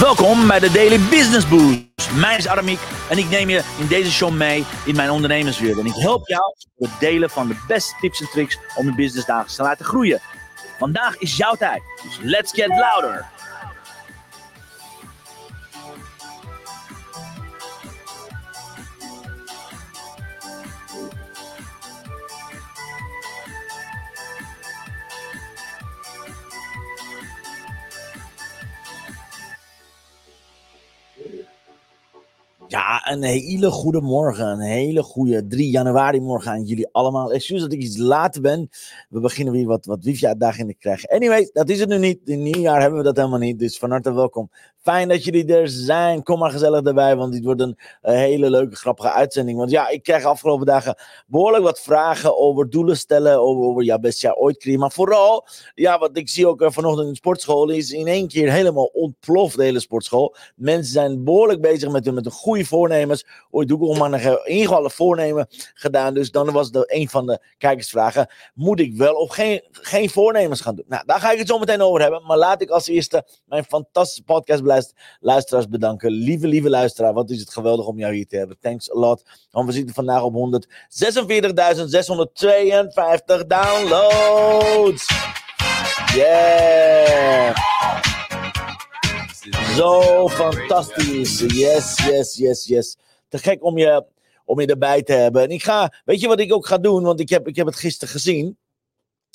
Welkom bij de Daily Business Boost. Mijn is Aramiek en ik neem je in deze show mee in mijn ondernemerswereld. En ik help jou met het delen van de beste tips en tricks om je business dagelijks te laten groeien. Vandaag is jouw tijd, dus let's get louder. Ja, een hele goede morgen. Een hele goede 3 januari morgen aan jullie allemaal. Excuus dat ik iets later ben. We beginnen weer wat, wat wifi-uitdagingen te krijgen. Anyway, dat is het nu niet. In nieuwjaar hebben we dat helemaal niet. Dus van harte welkom. Fijn dat jullie er zijn. Kom maar gezellig erbij, want dit wordt een, hele leuke, grappige uitzending. Want ja, ik krijg afgelopen dagen behoorlijk wat vragen over doelen stellen, over, over ja, best jaar ooit creëren. Maar vooral, ja, wat ik zie ook eh, vanochtend in de sportschool, is in één keer helemaal ontploft, de hele sportschool. Mensen zijn behoorlijk bezig met, met een goede voornemens. Ooit doe ik maar een ingevallen voornemen gedaan. Dus dan was de, een van de kijkersvragen, moet ik wel of geen, geen voornemens gaan doen? Nou, daar ga ik het zo meteen over hebben. Maar laat ik als eerste mijn fantastische podcast blijven luisteraars bedanken. Lieve, lieve luisteraar, wat is het geweldig om jou hier te hebben. Thanks a lot. Want we zitten vandaag op 146.652 downloads. Yeah. Zo fantastisch. Yes, yes, yes, yes. Te gek om je, om je erbij te hebben. En ik ga, weet je wat ik ook ga doen? Want ik heb, ik heb het gisteren gezien.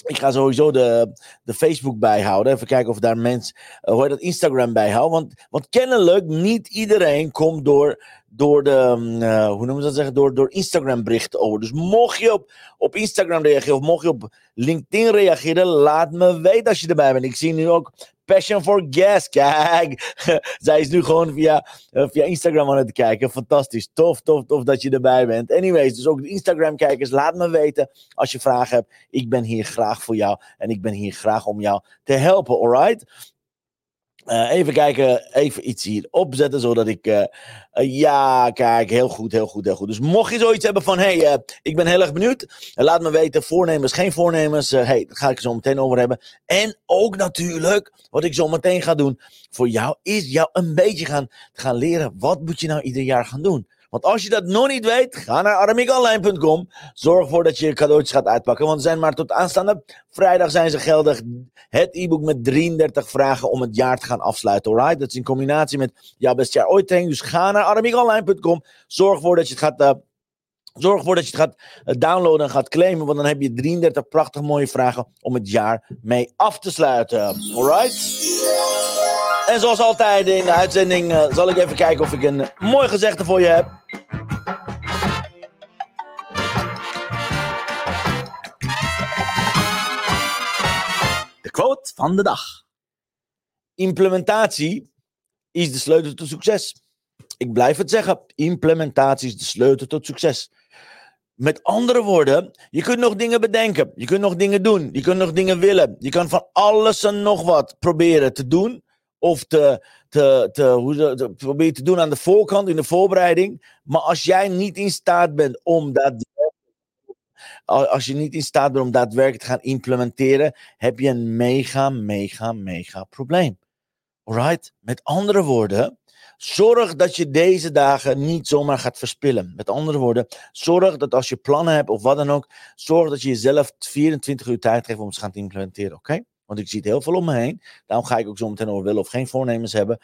Ik ga sowieso de, de Facebook bijhouden. Even kijken of daar mensen, uh, hoe je dat, Instagram bijhouden. Want, want kennelijk niet iedereen komt door, door de, uh, hoe noemen ze dat zeggen, door, door Instagram berichten over. Dus mocht je op, op Instagram reageren of mocht je op LinkedIn reageren, laat me weten als je erbij bent. Ik zie nu ook Passion for Gas. Kijk, zij is nu gewoon via, uh, via Instagram aan het kijken. Fantastisch. Tof, tof, tof dat je erbij bent. Anyways, dus ook de Instagram-kijkers, laat me weten als je vragen hebt. Ik ben hier graag voor jou en ik ben hier graag om jou te helpen, alright? Uh, even kijken, even iets hier opzetten, zodat ik. Uh, uh, ja, kijk, heel goed, heel goed, heel goed. Dus mocht je zoiets hebben van: hé, hey, ik ben heel erg benieuwd. laat me weten, voornemens, geen voornemens. Hé, hey, daar ga ik zo meteen over hebben. En ook natuurlijk, wat ik zo meteen ga doen voor jou, is jou een beetje gaan, gaan leren. Wat moet je nou ieder jaar gaan doen? Want als je dat nog niet weet, ga naar aramiekonline.com. Zorg ervoor dat je cadeautjes gaat uitpakken. Want ze zijn maar tot aanstaande vrijdag zijn ze geldig. Het e-book met 33 vragen om het jaar te gaan afsluiten. Alright? Dat is in combinatie met jouw best jaar ooit training. Dus ga naar aramiekonline.com. Zorg ervoor dat je het gaat... Uh, Zorg ervoor dat je het gaat eh, downloaden en gaat claimen, want dan heb je 33 prachtig mooie vragen om het jaar mee af te sluiten. Alright? En zoals altijd in de uitzending uh, zal ik even kijken of ik een mooi gezegde voor je heb. De quote van de dag. Implementatie is de sleutel tot succes. Ik blijf het zeggen. Implementatie is de sleutel tot succes. Met andere woorden, je kunt nog dingen bedenken. Je kunt nog dingen doen. Je kunt nog dingen willen. Je kan van alles en nog wat proberen te doen of te, te, te, hoe, te, te doen aan de voorkant in de voorbereiding. Maar als jij niet in staat bent om dat. Als je niet in staat bent om daadwerkelijk te gaan implementeren, heb je een mega, mega, mega probleem. Alright? Met andere woorden, zorg dat je deze dagen niet zomaar gaat verspillen. Met andere woorden, zorg dat als je plannen hebt of wat dan ook, zorg dat je jezelf 24 uur tijd geeft om ze gaan implementeren. Oké? Want ik zie het heel veel om me heen. Daarom ga ik ook zo meteen over willen of geen voornemens hebben.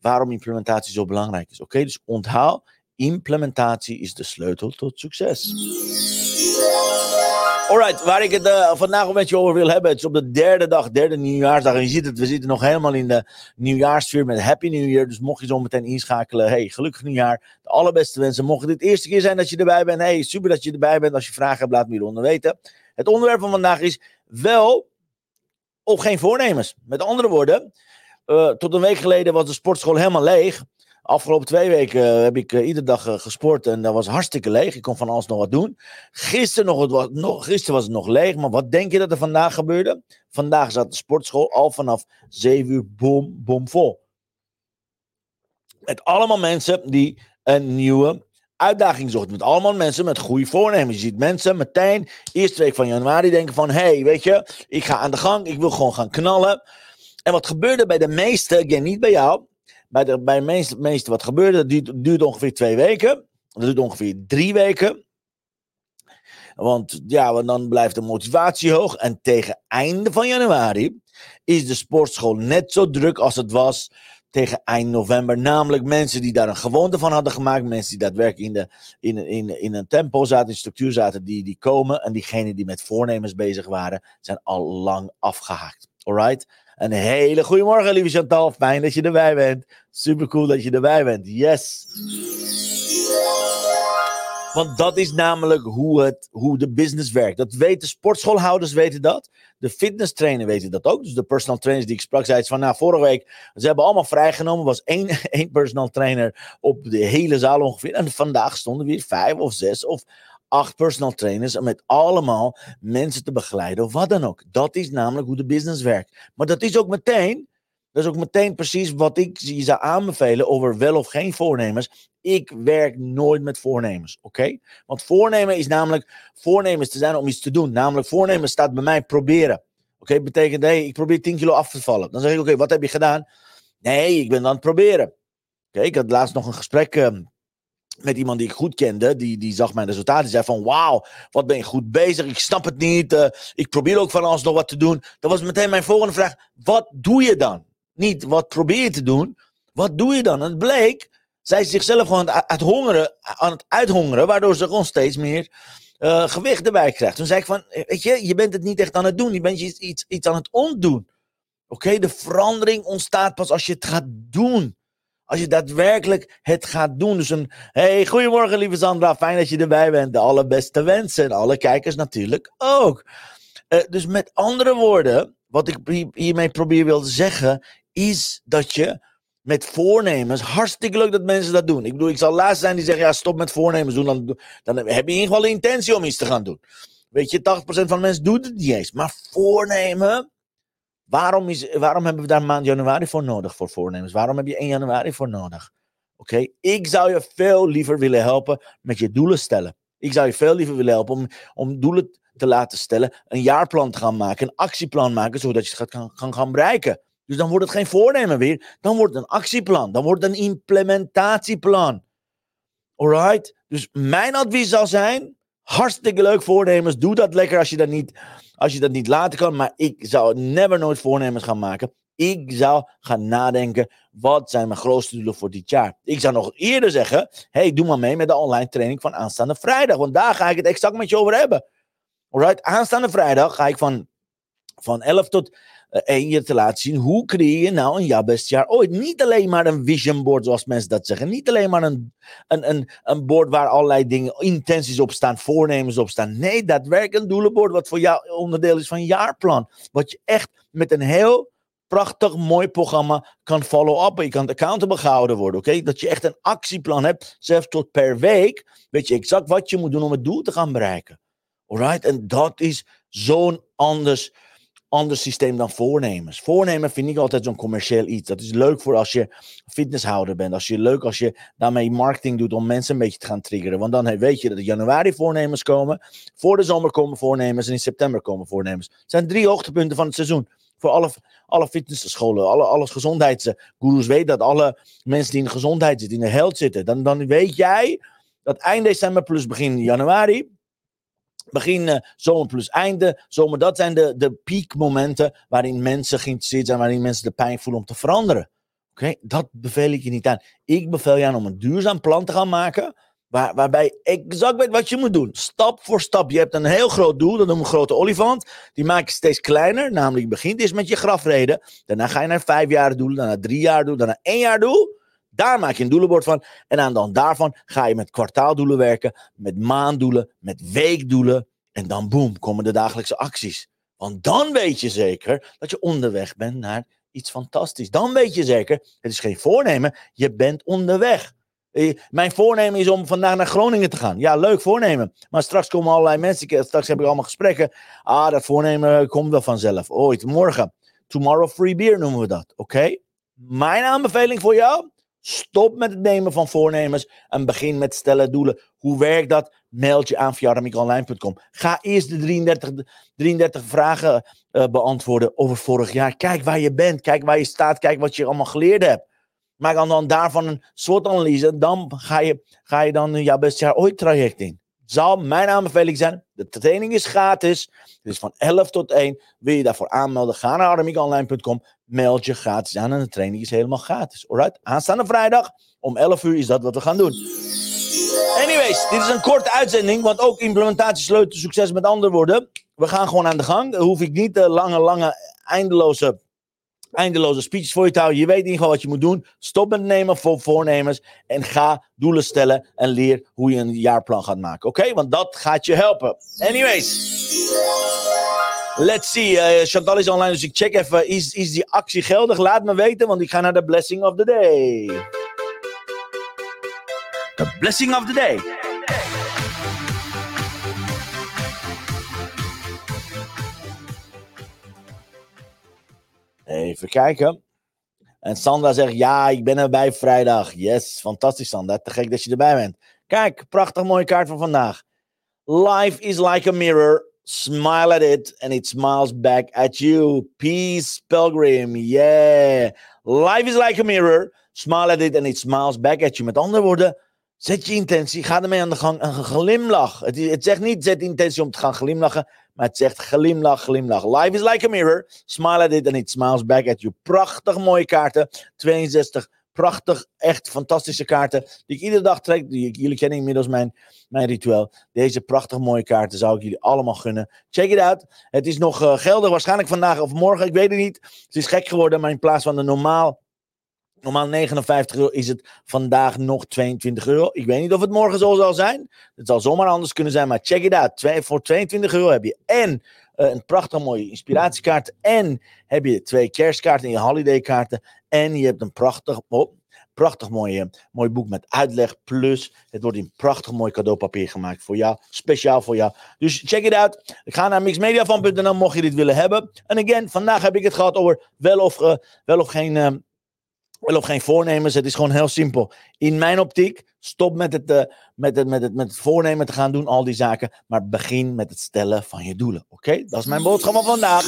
Waarom implementatie zo belangrijk is. Oké, dus onthoud, implementatie is de sleutel tot succes. Alright, waar ik het uh, vandaag met je over wil hebben. Het is op de derde dag, derde nieuwjaarsdag. En je ziet het, we zitten nog helemaal in de nieuwjaarsfeer met Happy New Year. Dus mocht je zo meteen inschakelen, hey, gelukkig nieuwjaar. De allerbeste wensen. Mocht het de eerste keer zijn dat je erbij bent, hey, super dat je erbij bent. Als je vragen hebt, laat me hieronder weten. Het onderwerp van vandaag is wel of geen voornemens. Met andere woorden, uh, tot een week geleden was de sportschool helemaal leeg. Afgelopen twee weken eh, heb ik uh, iedere dag gesport en dat was hartstikke leeg. Ik kon van alles nog wat doen. Gisteren, nog, was, nog, gisteren was het nog leeg, maar wat denk je dat er vandaag gebeurde? Vandaag zat de sportschool al vanaf 7 uur bom, bom vol. Met allemaal mensen die een nieuwe uitdaging zocht. Met allemaal mensen met goede voornemens. Je ziet mensen meteen, eerste week van januari, denken van... hey, weet je, ik ga aan de gang, ik wil gewoon gaan knallen. En wat gebeurde bij de meeste, again, niet bij jou, bij de, bij de meeste, meeste wat gebeurde, dat duurt, duurt ongeveer twee weken. Dat duurt ongeveer drie weken. Want ja, want dan blijft de motivatie hoog. En tegen einde van januari is de sportschool net zo druk als het was tegen eind november. Namelijk mensen die daar een gewoonte van hadden gemaakt. Mensen die daadwerkelijk in, de, in, in, in een tempo zaten, in structuur zaten, die, die komen. En diegenen die met voornemens bezig waren, zijn al lang afgehaakt. Alright? Een hele goede morgen, lieve Chantal. Fijn dat je erbij bent. Super cool dat je erbij bent. Yes. Want dat is namelijk hoe, het, hoe de business werkt. Dat weten sportschoolhouders weten dat. De fitness trainer weten dat ook. Dus de personal trainers die ik sprak, zeiden van nou, vorige week, ze hebben allemaal vrijgenomen. was één, één personal trainer op de hele zaal ongeveer. En vandaag stonden weer vijf of zes of acht personal trainers om met allemaal mensen te begeleiden of wat dan ook. Dat is namelijk hoe de business werkt. Maar dat is ook meteen, dat is ook meteen precies wat ik je zou aanbevelen over wel of geen voornemens. Ik werk nooit met voornemens, oké? Want voornemen is namelijk voornemens te zijn om iets te doen. Namelijk voornemen staat bij mij proberen. Oké, betekent, hé, hey, ik probeer 10 kilo af te vallen. Dan zeg ik, oké, wat heb je gedaan? Nee, ik ben aan het proberen. Oké, ik had laatst nog een gesprek uh, met iemand die ik goed kende. Die, die zag mijn resultaten. Die zei van, wauw, wat ben je goed bezig. Ik snap het niet. Uh, ik probeer ook van alles nog wat te doen. Dat was meteen mijn volgende vraag. Wat doe je dan? Niet, wat probeer je te doen? Wat doe je dan? En het bleek zij zichzelf gewoon aan het, hongeren, aan het uithongeren, waardoor ze gewoon steeds meer uh, gewicht erbij krijgt. Toen zei ik van, weet je, je bent het niet echt aan het doen, je bent iets, iets, iets aan het ontdoen. Oké, de verandering ontstaat pas als je het gaat doen. Als je daadwerkelijk het gaat doen. Dus een, hey, goedemorgen lieve Sandra, fijn dat je erbij bent. De allerbeste wensen en alle kijkers natuurlijk ook. Uh, dus met andere woorden, wat ik hiermee probeer wil zeggen, is dat je met voornemens. Hartstikke leuk dat mensen dat doen. Ik bedoel, ik zal laatst zijn die zeggen: ja, stop met voornemens doen. Dan, dan heb je in ieder geval de intentie om iets te gaan doen. Weet je, 80% van de mensen doet het niet eens. Maar voornemen. Waarom, is, waarom hebben we daar maand januari voor nodig voor voornemens? Waarom heb je 1 januari voor nodig? Oké, ik zou je veel liever willen helpen met je doelen stellen. Ik zou je veel liever willen helpen om, om doelen te laten stellen, een jaarplan te gaan maken, een actieplan maken, zodat je het gaat, kan gaan bereiken. Dus dan wordt het geen voornemen weer. Dan wordt het een actieplan. Dan wordt het een implementatieplan. Alright? Dus mijn advies zal zijn: hartstikke leuk voornemens. Doe dat lekker als je dat niet, als je dat niet laten kan. Maar ik zou never nooit voornemens gaan maken. Ik zou gaan nadenken: wat zijn mijn grootste doelen voor dit jaar? Ik zou nog eerder zeggen: hey, doe maar mee met de online training van aanstaande vrijdag. Want daar ga ik het exact met je over hebben. Alright? Aanstaande vrijdag ga ik van, van 11 tot en eh, je te laten zien hoe creëer je nou een jouw beste jaar ooit. Niet alleen maar een vision board, zoals mensen dat zeggen. Niet alleen maar een, een, een, een board waar allerlei dingen, intenties op staan, voornemens op staan. Nee, daadwerkelijk een doelenbord wat voor jou onderdeel is van een jaarplan. Wat je echt met een heel prachtig, mooi programma kan follow-up. Je kan accountable gehouden worden, oké? Dat je echt een actieplan hebt, zelfs tot per week. Weet je exact wat je moet doen om het doel te gaan bereiken. Alright? En dat is zo'n anders ander systeem dan voornemens. Voornemen vind ik altijd zo'n commercieel iets. Dat is leuk voor als je fitnesshouder bent. Als je leuk als je daarmee marketing doet om mensen een beetje te gaan triggeren. Want dan weet je dat in januari voornemens komen. Voor de zomer komen voornemens en in september komen voornemens. Het zijn drie hoogtepunten van het seizoen. Voor alle, alle fitnessscholen, alle, alle gezondheidsgurus weten dat. Alle mensen die in gezondheid zitten, in de health zitten. Dan, dan weet jij dat eind december plus begin januari begin uh, zomer plus einde zomer. Dat zijn de, de piekmomenten waarin mensen geïnteresseerd zijn, waarin mensen de pijn voelen om te veranderen. Oké, dat beveel ik je niet aan. Ik beveel je aan om een duurzaam plan te gaan maken. Waar, waarbij exact weet wat je moet doen. Stap voor stap. Je hebt een heel groot doel, dat noemen we een grote olifant. Die maak je steeds kleiner. Namelijk, je begint eerst met je grafreden. Daarna ga je naar vijf jaar doel, daarna drie jaar doel, daarna één jaar doel. Daar maak je een doelenbord van. En aan dan daarvan ga je met kwartaaldoelen werken, met maanddoelen, met weekdoelen. En dan boem, komen de dagelijkse acties. Want dan weet je zeker dat je onderweg bent naar iets fantastisch. Dan weet je zeker, het is geen voornemen, je bent onderweg. Eh, mijn voornemen is om vandaag naar Groningen te gaan. Ja, leuk voornemen. Maar straks komen allerlei mensen, straks heb ik allemaal gesprekken. Ah, dat voornemen komt wel vanzelf. Ooit, morgen. Tomorrow free beer noemen we dat. Oké? Mijn aanbeveling voor jou, Stop met het nemen van voornemens en begin met stellen doelen. Hoe werkt dat? Meld je aan via. Ga eerst de 33, 33 vragen uh, beantwoorden over vorig jaar. Kijk waar je bent, kijk waar je staat, kijk wat je allemaal geleerd hebt. Maak dan, daarvan een soort analyse. Dan ga je, ga je dan jouw beste jaar ooit traject in. Zal mijn aanbeveling zijn. De training is gratis. Het is van 11 tot 1. Wil je daarvoor aanmelden? Ga naar armiekonline.com. Meld je gratis aan en de training is helemaal gratis. Alright? Aanstaande vrijdag om 11 uur is dat wat we gaan doen. Anyways, dit is een korte uitzending, want ook implementatie sleutelt succes met andere woorden. We gaan gewoon aan de gang. Dan hoef ik niet de lange, lange, eindeloze eindeloze speeches voor je te houden. Je weet in ieder geval wat je moet doen. Stop met nemen voor voornemens. En ga doelen stellen. En leer hoe je een jaarplan gaat maken. Oké? Want dat gaat je helpen. Anyways. Let's see. Uh, Chantal is online, dus ik check even. Is, is die actie geldig? Laat me weten, want ik ga naar de blessing of the day. The blessing of the day. Even kijken. En Sandra zegt, ja, ik ben erbij vrijdag. Yes, fantastisch Sandra. Te gek dat je erbij bent. Kijk, prachtig mooie kaart van vandaag. Life is like a mirror. Smile at it and it smiles back at you. Peace, pilgrim. Yeah. Life is like a mirror. Smile at it and it smiles back at you. Met andere woorden, zet je intentie, ga ermee aan de gang. Een glimlach. Het, het zegt niet, zet intentie om te gaan glimlachen. Maar het zegt glimlach, glimlach. Life is like a mirror. Smile at it and it smiles back at you. Prachtig mooie kaarten. 62 prachtig, echt fantastische kaarten. Die ik iedere dag trek. Jullie kennen inmiddels mijn, mijn ritueel. Deze prachtig mooie kaarten zou ik jullie allemaal gunnen. Check it out. Het is nog uh, geldig waarschijnlijk vandaag of morgen. Ik weet het niet. Het is gek geworden. Maar in plaats van de normaal Normaal 59 euro is het vandaag nog 22 euro. Ik weet niet of het morgen zo zal zijn. Het zal zomaar anders kunnen zijn, maar check it out. Voor 22 euro heb je en uh, een prachtig mooie inspiratiekaart. En heb je twee kerstkaarten en je holidaykaarten. En je hebt een prachtig, oh, prachtig mooi, mooi boek met uitleg. Plus, het wordt in prachtig mooi cadeaupapier gemaakt voor jou. Speciaal voor jou. Dus check it out. Ga naar mixmediafan.nl mocht je dit willen hebben. En again, vandaag heb ik het gehad over wel of, uh, wel of geen... Uh, wel of geen voornemens. Het is gewoon heel simpel. In mijn optiek, stop met het, uh, met het, met het, met het voornemen te gaan doen, al die zaken. Maar begin met het stellen van je doelen. Oké? Dat is mijn boodschap van vandaag.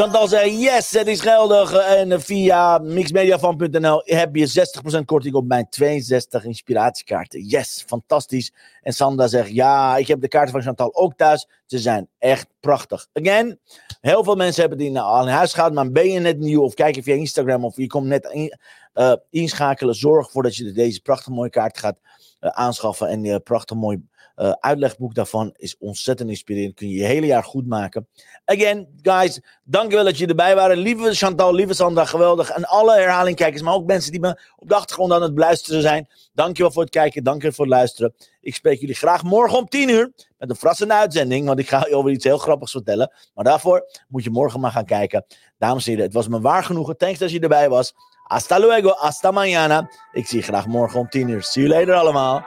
Chantal zei, yes, het is geldig. En via mixmediafan.nl heb je 60% korting op mijn 62 inspiratiekaarten. Yes, fantastisch. En Sandra zegt, ja, ik heb de kaarten van Chantal ook thuis. Ze zijn echt prachtig. Again, heel veel mensen hebben die al in huis gehad, maar ben je net nieuw of kijk je via Instagram of je komt net uh, inschakelen. Zorg ervoor dat je deze prachtig mooie kaart gaat uh, aanschaffen en je prachtig mooi uh, uitlegboek daarvan is ontzettend inspirerend. Kun je je hele jaar goed maken. Again, guys, dankjewel dat je erbij waren. Lieve Chantal, lieve Sandra, geweldig. En alle herhalingkijkers, maar ook mensen die me op de achtergrond aan het beluisteren zijn. Dankjewel voor het kijken, dankjewel voor het luisteren. Ik spreek jullie graag morgen om 10 uur met een verrassende uitzending. Want ik ga je over iets heel grappigs vertellen. Maar daarvoor moet je morgen maar gaan kijken. Dames en heren, het was me waar genoegen. Thanks dat je erbij was. Hasta luego, hasta mañana. Ik zie je graag morgen om 10 uur. See you later allemaal.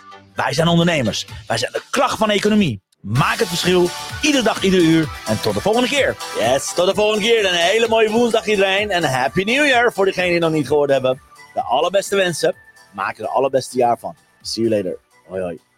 wij zijn ondernemers. Wij zijn de kracht van de economie. Maak het verschil, iedere dag, ieder uur. En tot de volgende keer. Yes, tot de volgende keer. En een hele mooie woensdag iedereen. En Happy New Year voor degenen die nog niet gehoord hebben. De allerbeste wensen. Maak er de allerbeste jaar van. See you later. Hoi hoi.